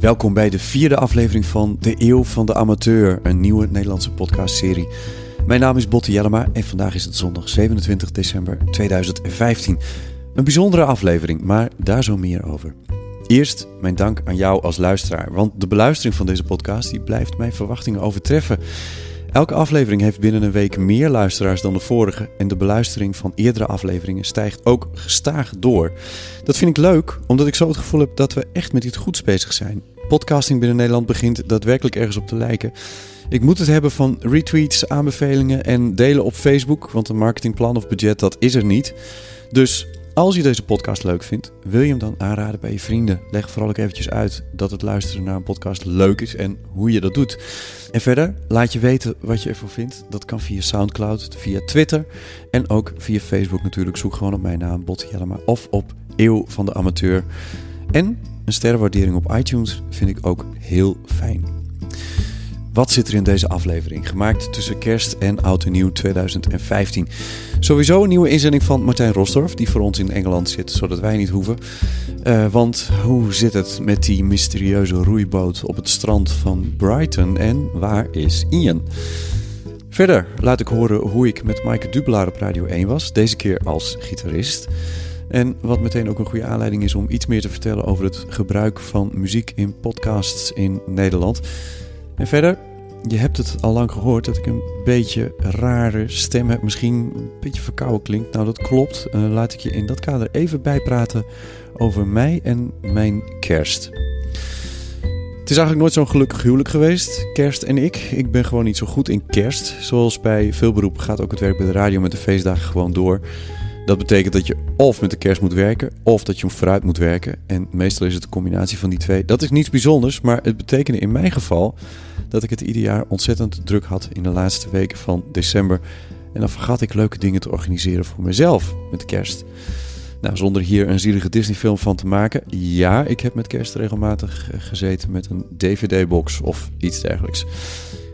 Welkom bij de vierde aflevering van De Eeuw van de Amateur, een nieuwe Nederlandse podcastserie. Mijn naam is Botte Jellema en vandaag is het zondag 27 december 2015. Een bijzondere aflevering, maar daar zo meer over. Eerst mijn dank aan jou als luisteraar, want de beluistering van deze podcast die blijft mijn verwachtingen overtreffen. Elke aflevering heeft binnen een week meer luisteraars dan de vorige en de beluistering van eerdere afleveringen stijgt ook gestaag door. Dat vind ik leuk, omdat ik zo het gevoel heb dat we echt met iets goeds bezig zijn. Podcasting binnen Nederland begint daadwerkelijk ergens op te lijken. Ik moet het hebben van retweets, aanbevelingen en delen op Facebook, want een marketingplan of budget dat is er niet. Dus als je deze podcast leuk vindt, wil je hem dan aanraden bij je vrienden. Leg vooral ook eventjes uit dat het luisteren naar een podcast leuk is en hoe je dat doet. En verder, laat je weten wat je ervan vindt. Dat kan via Soundcloud, via Twitter en ook via Facebook natuurlijk. Zoek gewoon op mijn naam, Botte Jellema, of op Eeuw van de Amateur. En een sterrenwaardering op iTunes vind ik ook heel fijn. Wat zit er in deze aflevering? Gemaakt tussen kerst en oud en nieuw 2015. Sowieso een nieuwe inzending van Martijn Rosdorf, die voor ons in Engeland zit, zodat wij niet hoeven. Eh, want hoe zit het met die mysterieuze roeiboot op het strand van Brighton en waar is Ian? Verder laat ik horen hoe ik met Maaike Dubelaar op Radio 1 was, deze keer als gitarist. En wat meteen ook een goede aanleiding is om iets meer te vertellen over het gebruik van muziek in podcasts in Nederland. En verder, je hebt het al lang gehoord dat ik een beetje rare stem heb. Misschien een beetje verkouden klinkt. Nou, dat klopt. Eh, laat ik je in dat kader even bijpraten over mij en mijn kerst. Het is eigenlijk nooit zo'n gelukkig huwelijk geweest, kerst en ik. Ik ben gewoon niet zo goed in kerst. Zoals bij veel beroepen gaat ook het werk bij de radio met de feestdagen gewoon door. Dat betekent dat je of met de kerst moet werken, of dat je vooruit moet werken. En meestal is het een combinatie van die twee. Dat is niets bijzonders, maar het betekende in mijn geval dat ik het ieder jaar ontzettend druk had in de laatste weken van december. En dan vergat ik leuke dingen te organiseren voor mezelf met kerst. Nou, zonder hier een zielige Disney-film van te maken. Ja, ik heb met kerst regelmatig eh, gezeten met een DVD-box of iets dergelijks.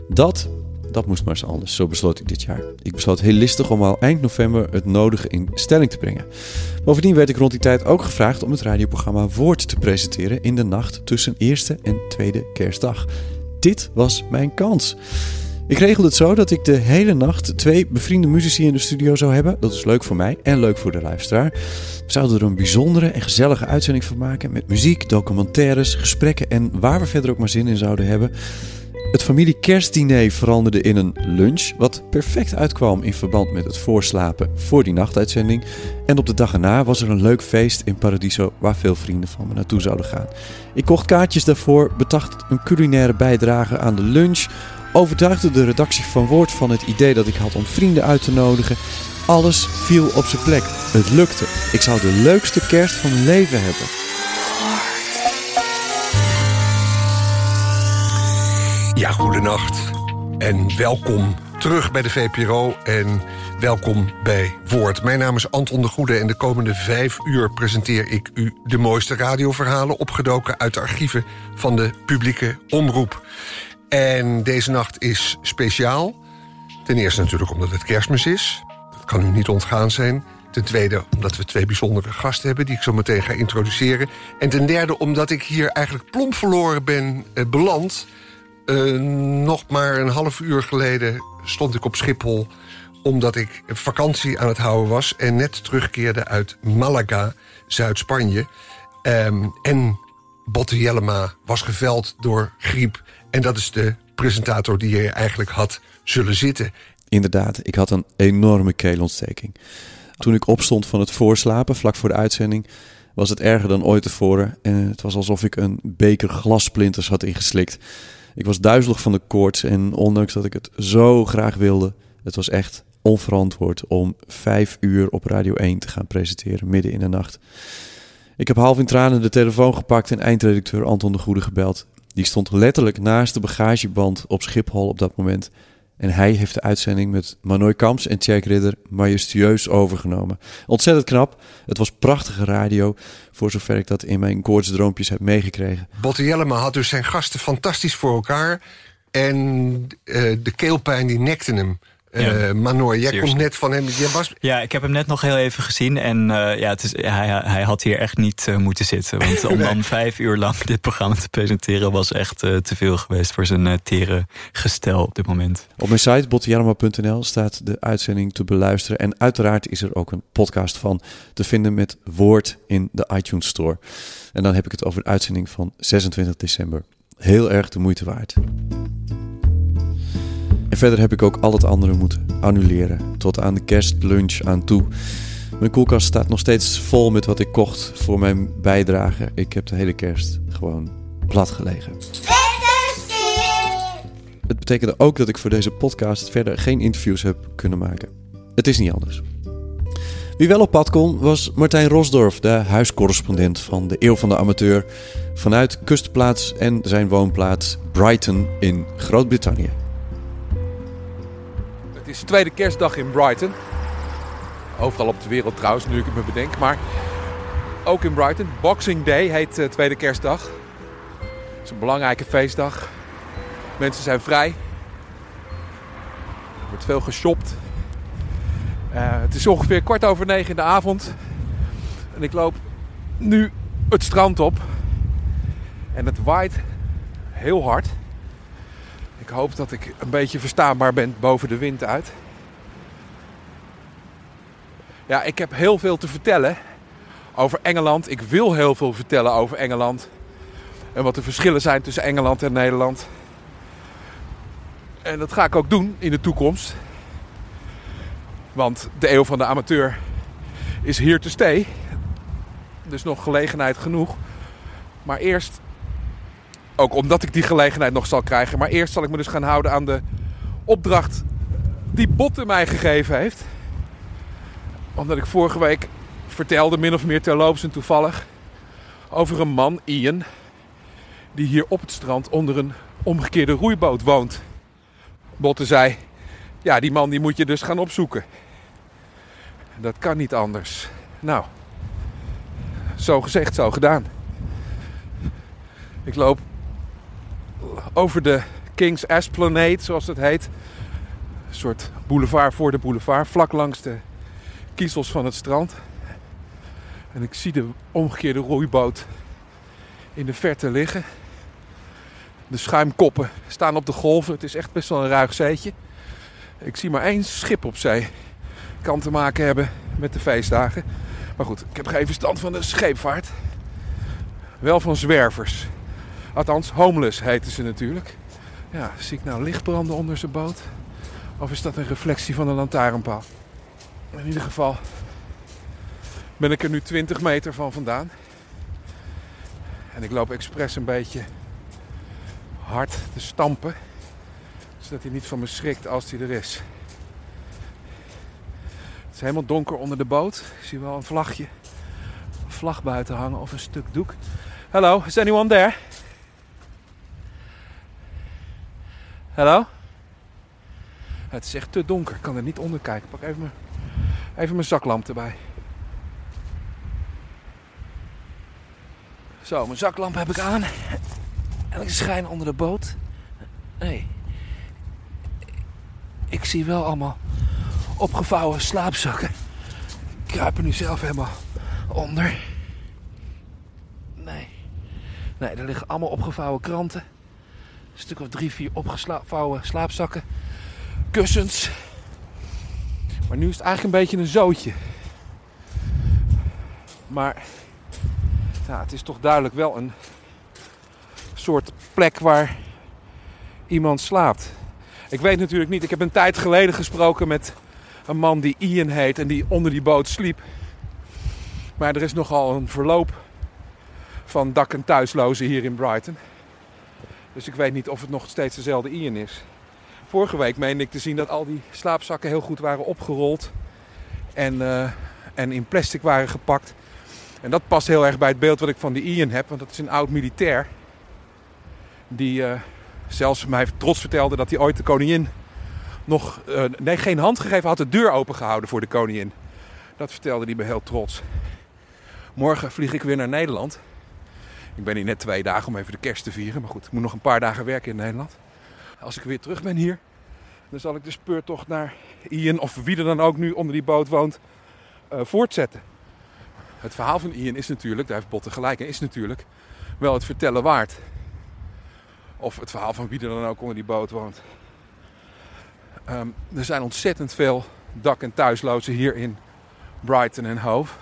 Dat, dat moest maar eens anders. Zo besloot ik dit jaar. Ik besloot heel listig om al eind november het nodige in stelling te brengen. Bovendien werd ik rond die tijd ook gevraagd om het radioprogramma Woord te presenteren in de nacht tussen eerste en tweede kerstdag. Dit was mijn kans. Ik regelde het zo dat ik de hele nacht twee bevriende muzici in de studio zou hebben. Dat is leuk voor mij en leuk voor de luisteraar. We zouden er een bijzondere en gezellige uitzending van maken met muziek, documentaires, gesprekken en waar we verder ook maar zin in zouden hebben. Het familie kerstdiner veranderde in een lunch, wat perfect uitkwam in verband met het voorslapen voor die nachtuitzending. En op de dag erna was er een leuk feest in Paradiso waar veel vrienden van me naartoe zouden gaan. Ik kocht kaartjes daarvoor, bedacht een culinaire bijdrage aan de lunch, overtuigde de redactie van Woord van het idee dat ik had om vrienden uit te nodigen. Alles viel op zijn plek. Het lukte. Ik zou de leukste kerst van mijn leven hebben. Ja, goedenacht en welkom terug bij de VPRO en welkom bij Woord. Mijn naam is Anton de Goede en de komende vijf uur presenteer ik u de mooiste radioverhalen opgedoken uit de archieven van de publieke omroep. En deze nacht is speciaal. Ten eerste natuurlijk omdat het kerstmis is. Dat kan u niet ontgaan zijn. Ten tweede omdat we twee bijzondere gasten hebben... die ik zo meteen ga introduceren. En ten derde omdat ik hier eigenlijk plomp verloren ben eh, beland. Eh, nog maar een half uur geleden stond ik op Schiphol... omdat ik vakantie aan het houden was... en net terugkeerde uit Malaga, Zuid-Spanje. Ehm, en Botte Jellema was geveld door griep... en dat is de presentator die hier eigenlijk had zullen zitten. Inderdaad, ik had een enorme keelontsteking. Toen ik opstond van het voorslapen, vlak voor de uitzending, was het erger dan ooit tevoren. En het was alsof ik een beker glassplinters had ingeslikt. Ik was duizelig van de koorts en ondanks dat ik het zo graag wilde, het was echt onverantwoord om vijf uur op Radio 1 te gaan presenteren midden in de nacht. Ik heb half in tranen de telefoon gepakt en eindredacteur Anton de Goede gebeld. Die stond letterlijk naast de bagageband op Schiphol op dat moment. En hij heeft de uitzending met Manoy Kamps en Tjerk Ridder majestueus overgenomen. Ontzettend knap. Het was prachtige radio, voor zover ik dat in mijn koortsdroompjes heb meegekregen. Botte Jellema had dus zijn gasten fantastisch voor elkaar. En uh, de keelpijn die nekte hem. Uh, Manor, jij komt net van hem. Jij was... Ja, ik heb hem net nog heel even gezien. En uh, ja, het is, hij, hij had hier echt niet uh, moeten zitten. Want om dan vijf uur lang dit programma te presenteren... was echt te veel geweest voor zijn tere gestel op dit moment. Op mijn site bottejarma.nl staat de uitzending te beluisteren. En uiteraard is er ook een podcast van te vinden met woord in de iTunes Store. En dan heb ik het over de uitzending van 26 december. Heel erg de moeite waard. En verder heb ik ook al het andere moeten annuleren. Tot aan de kerstlunch aan toe. Mijn koelkast staat nog steeds vol met wat ik kocht voor mijn bijdrage. Ik heb de hele kerst gewoon plat gelegen. Het betekende ook dat ik voor deze podcast verder geen interviews heb kunnen maken. Het is niet anders. Wie wel op pad kon was Martijn Rosdorf, de huiscorrespondent van de Eeuw van de Amateur, vanuit kustplaats en zijn woonplaats Brighton in Groot-Brittannië. Is tweede kerstdag in Brighton. Overal op de wereld trouwens, nu ik het me bedenk. Maar ook in Brighton. Boxing Day heet uh, tweede kerstdag. Het is een belangrijke feestdag. Mensen zijn vrij. Er wordt veel geshopt. Uh, het is ongeveer kwart over negen in de avond. En ik loop nu het strand op. En het waait heel hard. Ik hoop dat ik een beetje verstaanbaar ben boven de wind uit. Ja, ik heb heel veel te vertellen over Engeland. Ik wil heel veel vertellen over Engeland. En wat de verschillen zijn tussen Engeland en Nederland. En dat ga ik ook doen in de toekomst. Want de eeuw van de amateur is hier te stay. Dus nog gelegenheid genoeg. Maar eerst ook omdat ik die gelegenheid nog zal krijgen. Maar eerst zal ik me dus gaan houden aan de opdracht die Botte mij gegeven heeft. Omdat ik vorige week vertelde, min of meer terloops en toevallig, over een man, Ian, die hier op het strand onder een omgekeerde roeiboot woont. Botte zei, ja, die man die moet je dus gaan opzoeken. Dat kan niet anders. Nou, zo gezegd, zo gedaan. Ik loop over de King's Esplanade, zoals het heet. Een soort boulevard voor de boulevard, vlak langs de kiezels van het strand. En ik zie de omgekeerde roeiboot in de verte liggen. De schuimkoppen staan op de golven. Het is echt best wel een ruig zeetje. Ik zie maar één schip op zee. Kan te maken hebben met de feestdagen. Maar goed, ik heb geen verstand van de scheepvaart. Wel van zwervers. Althans, homeless heten ze natuurlijk. Ja, zie ik nou licht branden onder zijn boot? Of is dat een reflectie van een lantaarnpaal? In ieder geval ben ik er nu 20 meter van vandaan. En ik loop expres een beetje hard te stampen. Zodat hij niet van me schrikt als hij er is. Het is helemaal donker onder de boot. Ik zie wel een vlagje. Een vlag buiten hangen of een stuk doek. Hello, is anyone there? Hallo? Het is echt te donker. Ik kan er niet onder kijken. Pak even mijn, even mijn zaklamp erbij. Zo, mijn zaklamp heb ik aan. En ik schijn onder de boot. Nee. Ik zie wel allemaal opgevouwen slaapzakken. Ik kruip er nu zelf helemaal onder. Nee. Nee, er liggen allemaal opgevouwen kranten. Een stuk of drie, vier opgevouwen slaapzakken. Kussens. Maar nu is het eigenlijk een beetje een zootje. Maar ja, het is toch duidelijk wel een soort plek waar iemand slaapt. Ik weet natuurlijk niet, ik heb een tijd geleden gesproken met een man die Ian heet en die onder die boot sliep. Maar er is nogal een verloop van dak- en thuislozen hier in Brighton. Dus ik weet niet of het nog steeds dezelfde Ian is. Vorige week meende ik te zien dat al die slaapzakken heel goed waren opgerold en, uh, en in plastic waren gepakt. En dat past heel erg bij het beeld wat ik van die Ian heb, want dat is een oud militair. Die uh, zelfs mij trots vertelde dat hij ooit de koningin nog, uh, nee, geen hand gegeven had, de deur open gehouden voor de koningin. Dat vertelde hij me heel trots. Morgen vlieg ik weer naar Nederland. Ik ben hier net twee dagen om even de kerst te vieren. Maar goed, ik moet nog een paar dagen werken in Nederland. Als ik weer terug ben hier, dan zal ik de speurtocht naar Ian, of wie er dan ook nu onder die boot woont, uh, voortzetten. Het verhaal van Ian is natuurlijk, daar heeft Botte gelijk in, is natuurlijk wel het vertellen waard. Of het verhaal van wie er dan ook onder die boot woont. Um, er zijn ontzettend veel dak- en thuislozen hier in Brighton en Hove.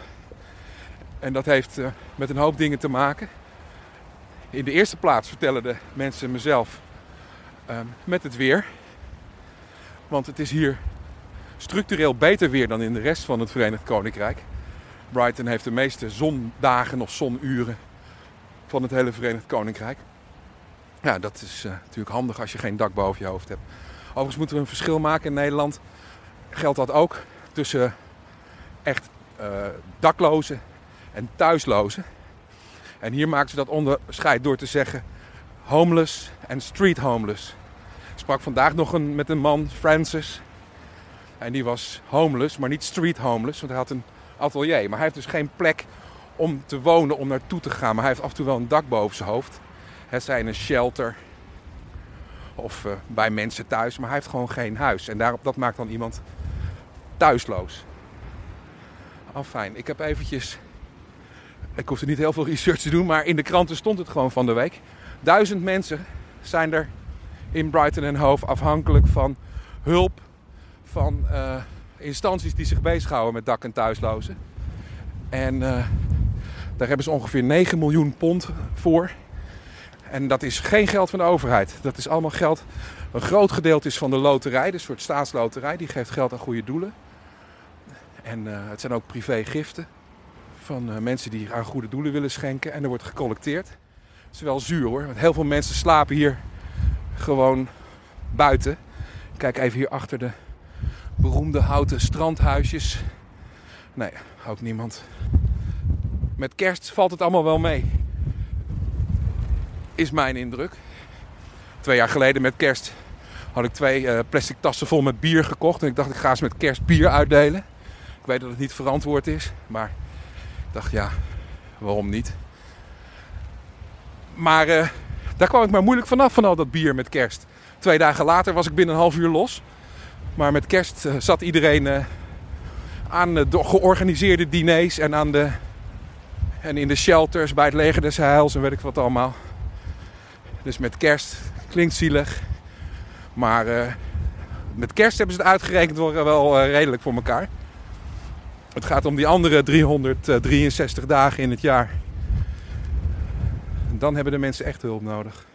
En dat heeft uh, met een hoop dingen te maken. In de eerste plaats vertellen de mensen mezelf um, met het weer. Want het is hier structureel beter weer dan in de rest van het Verenigd Koninkrijk. Brighton heeft de meeste zondagen of zonuren van het hele Verenigd Koninkrijk. Ja, dat is uh, natuurlijk handig als je geen dak boven je hoofd hebt. Overigens moeten we een verschil maken in Nederland. Geldt dat ook tussen echt uh, daklozen en thuislozen. En hier maken ze dat onderscheid door te zeggen homeless en street homeless. Ik sprak vandaag nog een, met een man, Francis. En die was homeless, maar niet street homeless, want hij had een atelier. Maar hij heeft dus geen plek om te wonen, om naartoe te gaan. Maar hij heeft af en toe wel een dak boven zijn hoofd. Het zij een shelter of uh, bij mensen thuis, maar hij heeft gewoon geen huis. En daarop, dat maakt dan iemand thuisloos. Afijn, ik heb eventjes... Ik hoefde niet heel veel research te doen, maar in de kranten stond het gewoon van de week. Duizend mensen zijn er in Brighton en Hove afhankelijk van hulp van uh, instanties die zich bezighouden met dak- en thuislozen. En uh, daar hebben ze ongeveer 9 miljoen pond voor. En dat is geen geld van de overheid. Dat is allemaal geld. Een groot gedeelte is van de loterij, de soort staatsloterij. Die geeft geld aan goede doelen. En uh, het zijn ook privégiften van uh, mensen die aan goede doelen willen schenken. En er wordt gecollecteerd. Het is wel zuur hoor, want heel veel mensen slapen hier gewoon buiten. Kijk even hier achter de beroemde houten strandhuisjes. Nee, ook niemand. Met kerst valt het allemaal wel mee. Is mijn indruk. Twee jaar geleden met kerst had ik twee uh, plastic tassen vol met bier gekocht. En ik dacht, ik ga eens met kerst bier uitdelen. Ik weet dat het niet verantwoord is. Maar dacht, ja, waarom niet? Maar uh, daar kwam ik maar moeilijk vanaf van al dat bier met kerst. Twee dagen later was ik binnen een half uur los. Maar met kerst uh, zat iedereen uh, aan de georganiseerde diners en, aan de, en in de shelters bij het leger des heils en weet ik wat allemaal. Dus met kerst klinkt zielig. Maar met kerst hebben ze het uitgerekend wel redelijk voor elkaar. Het gaat om die andere 363 dagen in het jaar. Dan hebben de mensen echt hulp nodig.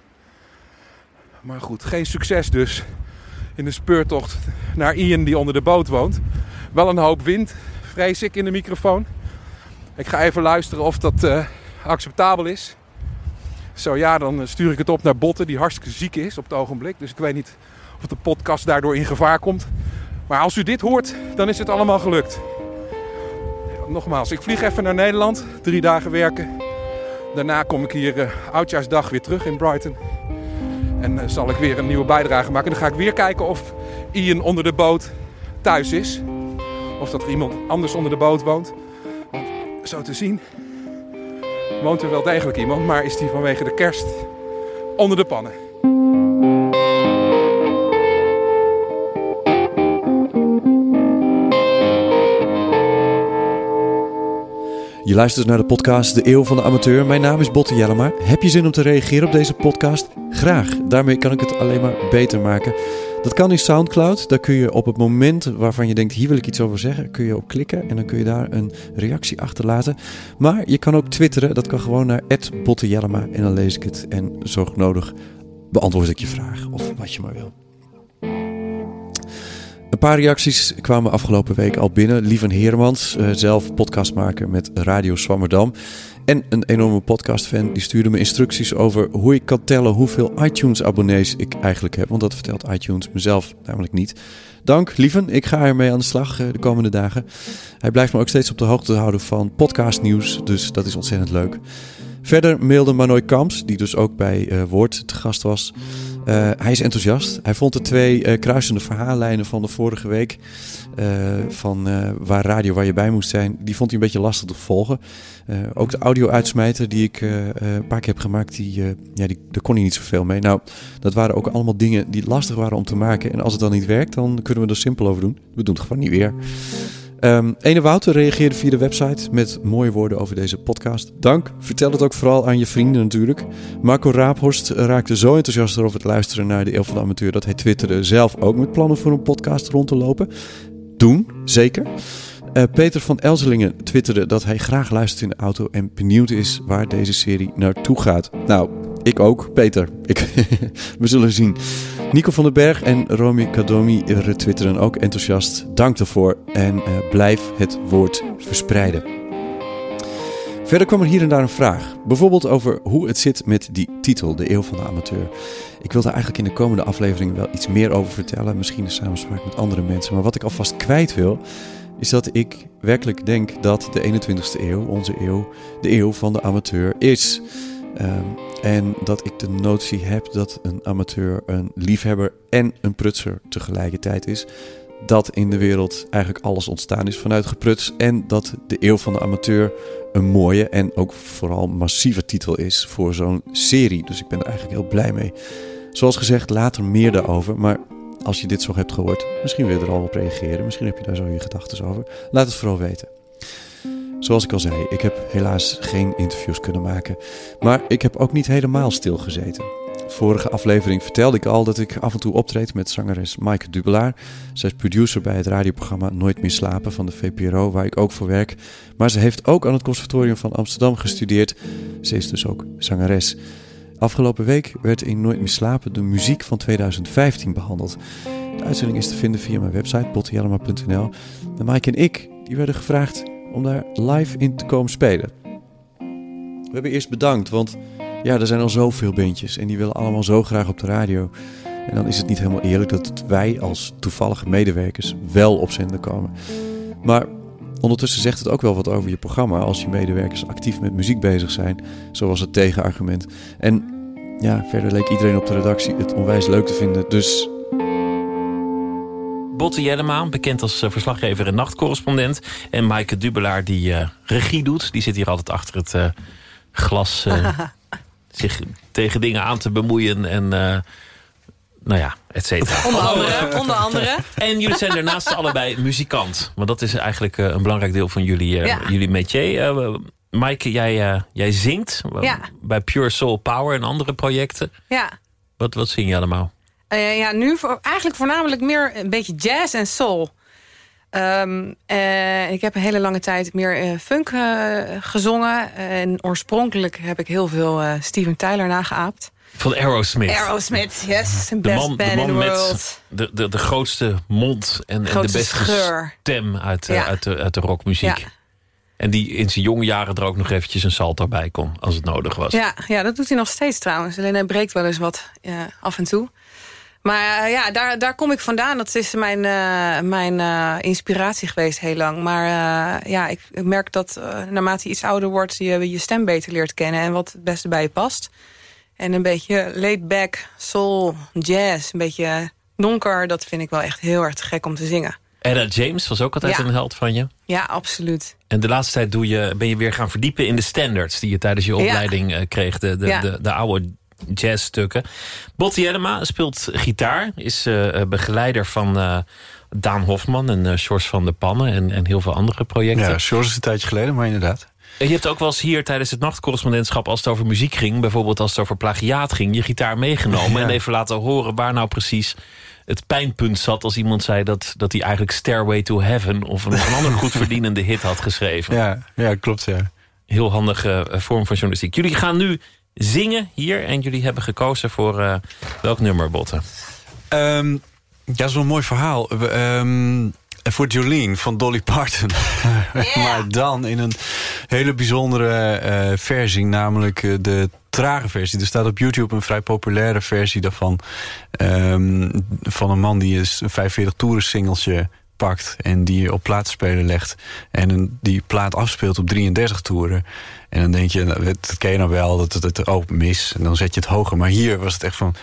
Maar goed, geen succes dus in de speurtocht naar Ian die onder de boot woont. Wel een hoop wind, vrees ik, in de microfoon. Ik ga even luisteren of dat uh, acceptabel is. Zo ja, dan stuur ik het op naar Botten, die hartstikke ziek is op het ogenblik. Dus ik weet niet of de podcast daardoor in gevaar komt. Maar als u dit hoort, dan is het allemaal gelukt. Nogmaals, ik vlieg even naar Nederland, drie dagen werken. Daarna kom ik hier uh, oudjaarsdag weer terug in Brighton. En uh, zal ik weer een nieuwe bijdrage maken. Dan ga ik weer kijken of Ian onder de boot thuis is. Of dat er iemand anders onder de boot woont. Want zo te zien woont er wel degelijk iemand. Maar is die vanwege de kerst onder de pannen. Luistert naar de podcast De Eeuw van de Amateur. Mijn naam is Botte Jellema. Heb je zin om te reageren op deze podcast? Graag. Daarmee kan ik het alleen maar beter maken. Dat kan in Soundcloud. Daar kun je op het moment waarvan je denkt, hier wil ik iets over zeggen, kun je op klikken en dan kun je daar een reactie achterlaten. Maar je kan ook twitteren. Dat kan gewoon naar @bottejellema en dan lees ik het en zorg nodig beantwoord ik je vraag of wat je maar wil. Een paar reacties kwamen afgelopen week al binnen. Lieven Heermans, uh, zelf podcastmaker met Radio Swammerdam. En een enorme podcastfan, die stuurde me instructies over hoe ik kan tellen hoeveel iTunes-abonnees ik eigenlijk heb. Want dat vertelt iTunes mezelf namelijk niet. Dank, Lieven. Ik ga ermee aan de slag uh, de komende dagen. Hij blijft me ook steeds op de hoogte houden van podcastnieuws, dus dat is ontzettend leuk. Verder mailde Manoy Kamps, die dus ook bij uh, Woord te gast was. Uh, hij is enthousiast. Hij vond de twee uh, kruisende verhaallijnen van de vorige week... van waar radio waar je bij moest zijn... die vond hij een beetje lastig te volgen. ook de audio-uitsmijter die ik een paar keer heb gemaakt... Die, ja, die, daar kon hij niet zoveel mee. Nou, dat waren ook allemaal dingen die lastig waren om te maken. En als het dan niet werkt, dan kunnen we er simpel over doen. We doen het gewoon niet weer. Um, Ene Wouter reageerde via de website met mooie woorden over deze podcast. Dank. Vertel het ook vooral aan je vrienden natuurlijk. Marco Raaphorst raakte zo enthousiast over het luisteren naar de Eeuw van de Amateur... dat hij twitterde zelf ook met plannen voor een podcast rond te lopen. Doen, zeker. Uh, Peter van Elzelingen twitterde dat hij graag luistert in de auto... en benieuwd is waar deze serie naartoe gaat. Nou, ik ook, Peter. Ik, we zullen zien. Nico van den Berg en Romy Kadomi retwitteren ook enthousiast. Dank daarvoor en uh, blijf het woord verspreiden. Verder kwam er hier en daar een vraag. Bijvoorbeeld over hoe het zit met die titel, De Eeuw van de Amateur. Ik wil daar eigenlijk in de komende aflevering wel iets meer over vertellen. Misschien in samenspraak met andere mensen. Maar wat ik alvast kwijt wil, is dat ik werkelijk denk dat de 21ste eeuw, onze eeuw, de eeuw van de amateur is. Um, en dat ik de notie heb dat een amateur een liefhebber en een prutser tegelijkertijd is. Dat in de wereld eigenlijk alles ontstaan is vanuit gepruts. En dat de eeuw van de amateur een mooie en ook vooral massieve titel is voor zo'n serie. Dus ik ben er eigenlijk heel blij mee. Zoals gezegd, later meer daarover. Maar als je dit zo hebt gehoord, misschien wil je er al op reageren. Misschien heb je daar zo je gedachten over. Laat het vooral weten. Zoals ik al zei, ik heb helaas geen interviews kunnen maken. Maar ik heb ook niet helemaal stilgezeten. Vorige aflevering vertelde ik al dat ik af en toe optreed met zangeres Maaike Dubelaar. Zij is producer bij het radioprogramma Nooit meer slapen van de VPRO, waar ik ook voor werk. Maar ze heeft ook aan het Conservatorium van Amsterdam gestudeerd. Ze is dus ook zangeres. Afgelopen week werd in Nooit meer slapen de muziek van 2015 behandeld. De uitzending is te vinden via mijn website bottielema.nl. En Maaike en ik die werden gevraagd om daar live in te komen spelen. We hebben eerst bedankt, want ja, er zijn al zoveel bandjes en die willen allemaal zo graag op de radio. En dan is het niet helemaal eerlijk dat wij als toevallige medewerkers wel op zender komen. Maar ondertussen zegt het ook wel wat over je programma als je medewerkers actief met muziek bezig zijn, zoals het tegenargument. En ja, verder leek iedereen op de redactie het onwijs leuk te vinden, dus Botte Jellema, bekend als eh, verslaggever en nachtcorrespondent. En Maaike Dubelaar, die uh, regie doet. Die zit hier altijd achter het uh, glas zich tegen dingen aan te bemoeien. En nou ja, et cetera. Onder andere, onder andere. En jullie zijn daarnaast allebei muzikant. Want dat is eigenlijk een belangrijk deel van jullie, ja. jullie métier. Maaike, jij, jij zingt ja. bij Pure Soul Power en andere projecten. Ja. Wat, wat zing je allemaal? Uh, ja, nu voor, eigenlijk voornamelijk meer een beetje jazz en soul. Um, uh, ik heb een hele lange tijd meer uh, funk gezongen. En oorspronkelijk heb ik heel veel Steven Tyler nageaapt. Van Aerosmith. Aerosmith, yes. De best man, band de man in the world. met de, de, de grootste mond en, en de beste stem uit, ja. uit, de, uit de rockmuziek. Ja. En die in zijn jonge jaren er ook nog eventjes een salto bij kon, als het nodig was. Ja, ja dat doet hij nog steeds trouwens. Alleen hij breekt wel eens wat af en toe. Maar uh, ja, daar, daar kom ik vandaan. Dat is mijn, uh, mijn uh, inspiratie geweest heel lang. Maar ja, ik, ik, merk dat naarmate je iets ouder wordt... je je stem beter leert kennen en wat het beste bij je past. En een beetje laid back, soul, jazz, een beetje donker... dat vind ik wel echt heel erg gek om te zingen. Ella James was ook altijd ja. een held van je. Ja, absoluut. En de laatste tijd doe je, ben je weer gaan verdiepen in de standards... die je tijdens je opleiding ja. kreeg. De, de, ja. de, de oude jazzstukken. Botti Jellema speelt gitaar, is uh, begeleider van uh, Daan Hofman en uh, Sjors van der Pannen en, en heel veel andere projecten. Ja, Sjors is een tijdje geleden, maar inderdaad. Je hebt ook wel eens hier tijdens het nachtcorrespondentschap... als het over muziek ging, bijvoorbeeld als het over plagiaat ging... je gitaar meegenomen ja. en even laten horen waar nou precies het pijnpunt zat... als iemand zei dat, dat hij eigenlijk Stairway to Heaven... of een, een andere goed verdienende hit had geschreven. Ja, ja klopt, ja. Heel handige vorm van journalistiek. Jullie gaan nu zingen hier. En jullie hebben gekozen voor uh, welk nummer, Botten? Um, dat is wel een mooi verhaal. Um, voor Jolene van Dolly Parton. maar dan in een hele bijzondere uh, versie, namelijk uh, de trage versie. Er staat op YouTube een vrij populaire versie daarvan. Um, van een man die een 45 toeren singeltje pakt en die op plaatspelen legt. En die plaat afspeelt op 33 toeren. En dan denk je, nou, dat ken je nou wel, dat het, ook mis. En dan zet je het hoger. Maar hier was het echt van,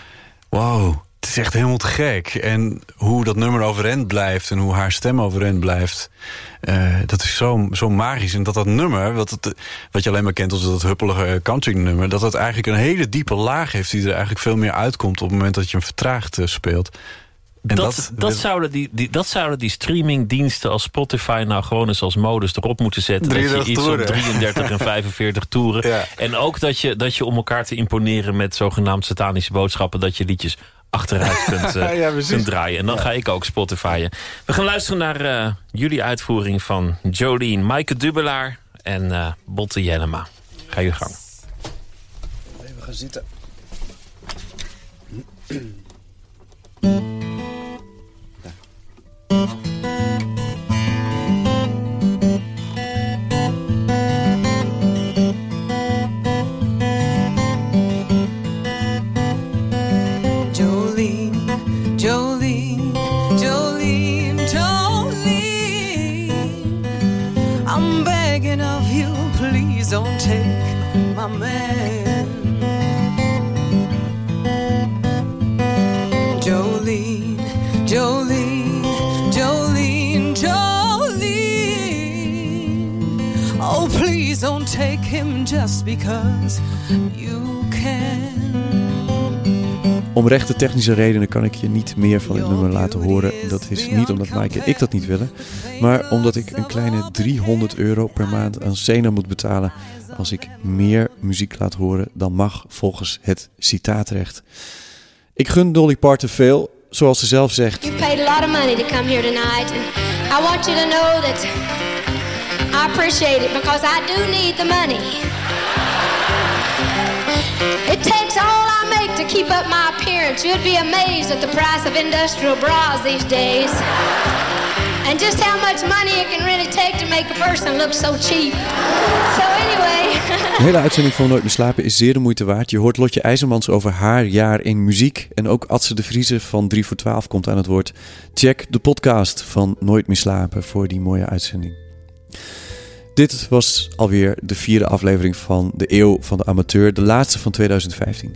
wow, het is echt helemaal te gek. En hoe dat nummer overeind blijft en hoe haar stem overeind blijft... Uh, dat is zo, zo magisch. En dat dat nummer, wat, wat je alleen maar kent als dat huppelige country nummer... dat het eigenlijk een hele diepe laag heeft... die er eigenlijk veel meer uitkomt op het moment dat je hem vertraagd uh, speelt. En dat, dat, dat, zouden die, die, dat zouden die streamingdiensten als Spotify nou gewoon eens als modus erop moeten zetten. Dat je iets op 33 en 45 toeren. Ja. En ook dat je, dat je om elkaar te imponeren met zogenaamd satanische boodschappen... dat je liedjes achteruit kunt, uh, ja, kunt draaien. En dan ga ik ook Spotifyen. We gaan luisteren naar uh, jullie uitvoering van Jolene, Maaike Dubelaar en uh, Botte Jellema. Ga je gang. Even gaan zitten. Mm-hmm. Om rechte technische redenen kan ik je niet meer van het nummer laten horen. Dat is niet omdat Mike en ik dat niet willen, maar omdat ik een kleine 300 euro per maand aan Sena moet betalen als ik meer muziek laat horen dan mag volgens het citaatrecht. Ik gun Dolly Parton veel, zoals ze zelf zegt. You paid a lot of money to come here tonight and I want you to know that I appreciate it because I do need the money. It takes all to keep up my appearance. You'd be amazed at the price of industrial bras these days. And just how much money it can really take to make a person look so cheap. So anyway. De hele uitzending van Nooit meer slapen is zeer de moeite waard. Je hoort Lotje IJzermans over haar jaar in muziek. En ook Adse de Vriezen van 3 voor 12 komt aan het woord. Check de podcast van Nooit meer slapen voor die mooie uitzending. Dit was alweer de vierde aflevering van de Eeuw van de Amateur, de laatste van 2015.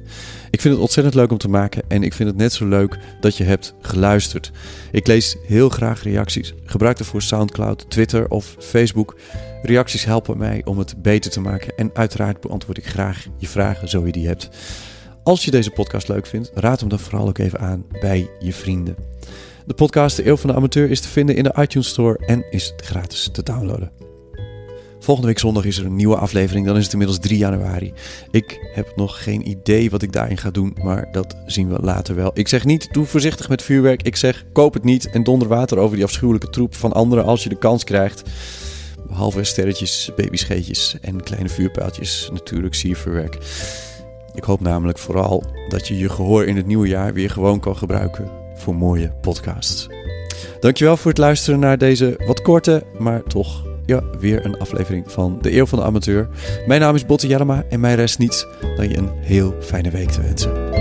Ik vind het ontzettend leuk om te maken en ik vind het net zo leuk dat je hebt geluisterd. Ik lees heel graag reacties. Gebruik ervoor SoundCloud, Twitter of Facebook. Reacties helpen mij om het beter te maken en uiteraard beantwoord ik graag je vragen zo je die hebt. Als je deze podcast leuk vindt, raad hem dan vooral ook even aan bij je vrienden. De podcast De Eeuw van de Amateur is te vinden in de iTunes Store en is gratis te downloaden. Volgende week zondag is er een nieuwe aflevering. Dan is het inmiddels 3 januari. Ik heb nog geen idee wat ik daarin ga doen, maar dat zien we later wel. Ik zeg niet, doe voorzichtig met vuurwerk. Ik zeg, koop het niet en donder water over die afschuwelijke troep van anderen als je de kans krijgt. Behalve sterretjes, babyscheetjes en kleine vuurpijltjes. Natuurlijk siervuurwerk. Ik hoop namelijk vooral dat je je gehoor in het nieuwe jaar weer gewoon kan gebruiken voor mooie podcasts. Dankjewel voor het luisteren naar deze wat korte, maar toch ja, weer een aflevering van De Eeuw van de Amateur. Mijn naam is Botte Jellema en mij rest niets dan je een heel fijne week te wensen.